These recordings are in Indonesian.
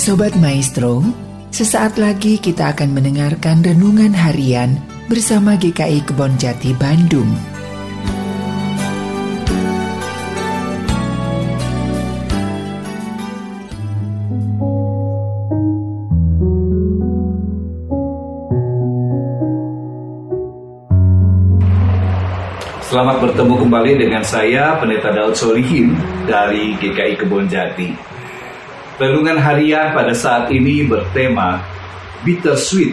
Sobat Maestro, sesaat lagi kita akan mendengarkan renungan harian bersama GKI Kebon Jati Bandung. Selamat bertemu kembali dengan saya Pendeta Daud Solihin dari GKI Kebon Jati. Renungan harian pada saat ini bertema Bittersweet.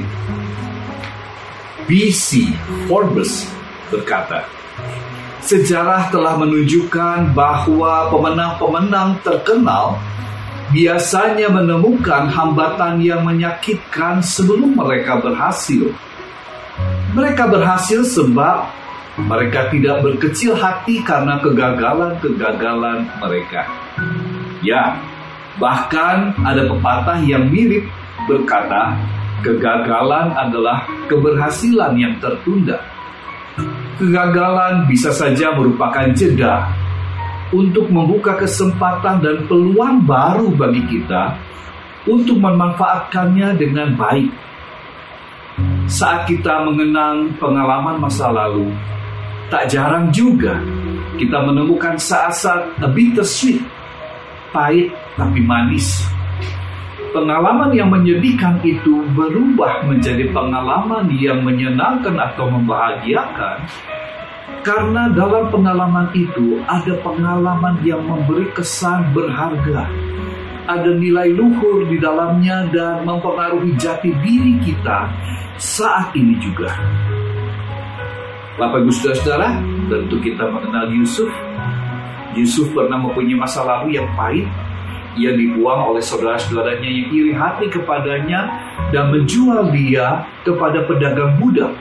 BC Forbes berkata, Sejarah telah menunjukkan bahwa pemenang-pemenang terkenal biasanya menemukan hambatan yang menyakitkan sebelum mereka berhasil. Mereka berhasil sebab mereka tidak berkecil hati karena kegagalan-kegagalan mereka. Ya, bahkan ada pepatah yang mirip berkata, kegagalan adalah keberhasilan yang tertunda. Kegagalan bisa saja merupakan jeda untuk membuka kesempatan dan peluang baru bagi kita untuk memanfaatkannya dengan baik. Saat kita mengenang pengalaman masa lalu, tak jarang juga kita menemukan saat-saat a bittersweet, pahit tapi manis. Pengalaman yang menyedihkan itu berubah menjadi pengalaman yang menyenangkan atau membahagiakan karena dalam pengalaman itu ada pengalaman yang memberi kesan berharga. Ada nilai luhur di dalamnya dan mempengaruhi jati diri kita saat ini juga. Bapak Ibu Saudara-saudara, tentu kita mengenal Yusuf. Yusuf pernah mempunyai masa lalu yang pahit. Ia dibuang oleh saudara-saudaranya yang iri hati kepadanya dan menjual dia kepada pedagang budak.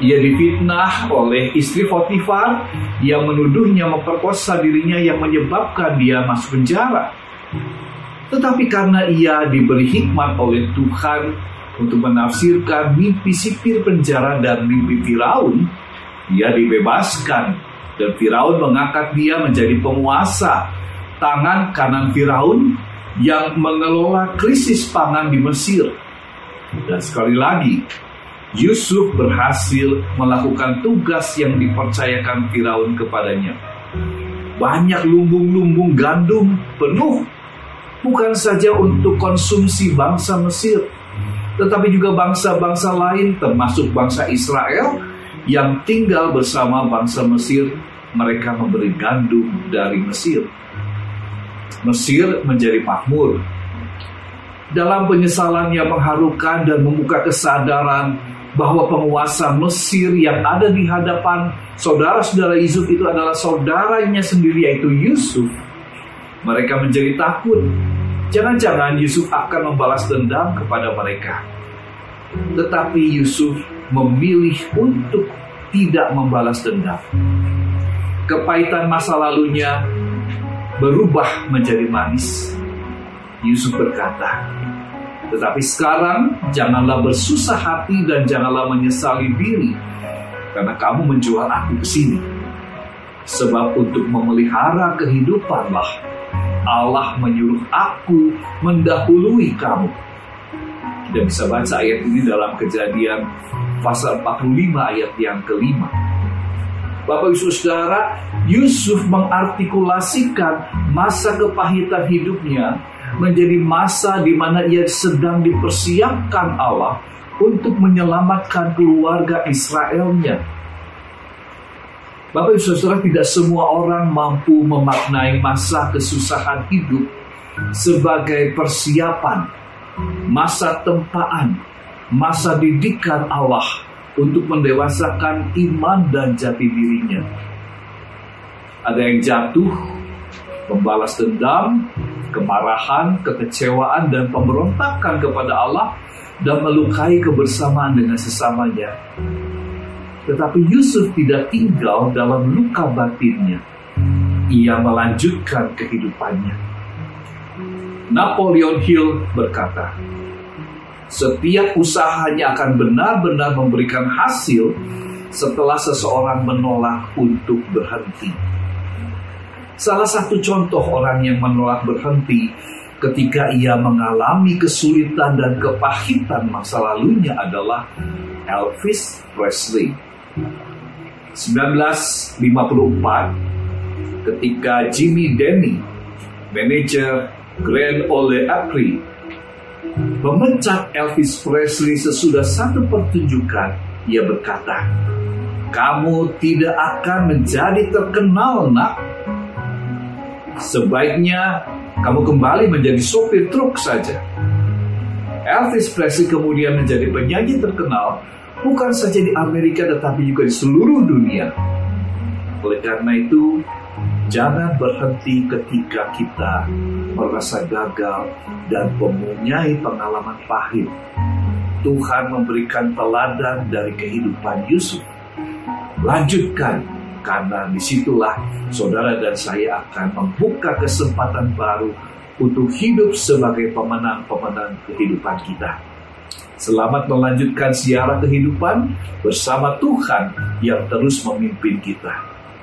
Ia difitnah oleh istri Potifar yang menuduhnya memperkosa dirinya yang menyebabkan dia masuk penjara. Tetapi karena ia diberi hikmat oleh Tuhan untuk menafsirkan mimpi sipir penjara dan mimpi Firaun, ia dibebaskan dan Firaun mengangkat dia menjadi penguasa tangan kanan Firaun yang mengelola krisis pangan di Mesir. Dan sekali lagi, Yusuf berhasil melakukan tugas yang dipercayakan Firaun kepadanya. Banyak lumbung-lumbung gandum penuh bukan saja untuk konsumsi bangsa Mesir, tetapi juga bangsa-bangsa lain termasuk bangsa Israel yang tinggal bersama bangsa Mesir mereka memberi gandum dari Mesir. Mesir menjadi makmur. Dalam penyesalan yang mengharukan dan membuka kesadaran bahwa penguasa Mesir yang ada di hadapan saudara-saudara Yusuf itu adalah saudaranya sendiri yaitu Yusuf. Mereka menjadi takut Jangan-jangan Yusuf akan membalas dendam kepada mereka. Tetapi Yusuf memilih untuk tidak membalas dendam. Kepahitan masa lalunya berubah menjadi manis. Yusuf berkata, "Tetapi sekarang janganlah bersusah hati dan janganlah menyesali diri, karena kamu menjual aku ke sini. Sebab untuk memelihara kehidupanlah Allah menyuruh aku mendahului kamu. Kita bisa baca ayat ini dalam kejadian pasal 45 ayat yang kelima. Bapak Ibu Saudara, Yusuf mengartikulasikan masa kepahitan hidupnya menjadi masa di mana ia sedang dipersiapkan Allah untuk menyelamatkan keluarga Israelnya Bapak Ibu Saudara tidak semua orang mampu memaknai masa kesusahan hidup sebagai persiapan, masa tempaan, masa didikan Allah untuk mendewasakan iman dan jati dirinya. Ada yang jatuh, membalas dendam, kemarahan, kekecewaan, dan pemberontakan kepada Allah dan melukai kebersamaan dengan sesamanya. Tetapi Yusuf tidak tinggal dalam luka batinnya. Ia melanjutkan kehidupannya. Napoleon Hill berkata, "Setiap usahanya akan benar-benar memberikan hasil setelah seseorang menolak untuk berhenti." Salah satu contoh orang yang menolak berhenti ketika ia mengalami kesulitan dan kepahitan masa lalunya adalah Elvis Presley. 1954 ketika Jimmy Denny, manajer Grand Ole Opry, memecat Elvis Presley sesudah satu pertunjukan, ia berkata, "Kamu tidak akan menjadi terkenal, Nak. Sebaiknya kamu kembali menjadi sopir truk saja. Elvis Presley kemudian menjadi penyanyi terkenal bukan saja di Amerika tetapi juga di seluruh dunia. Oleh karena itu, jangan berhenti ketika kita merasa gagal dan mempunyai pengalaman pahit. Tuhan memberikan teladan dari kehidupan Yusuf. Lanjutkan karena di situlah saudara dan saya akan membuka kesempatan baru untuk hidup sebagai pemenang-pemenang kehidupan kita. Selamat melanjutkan siara kehidupan bersama Tuhan yang terus memimpin kita.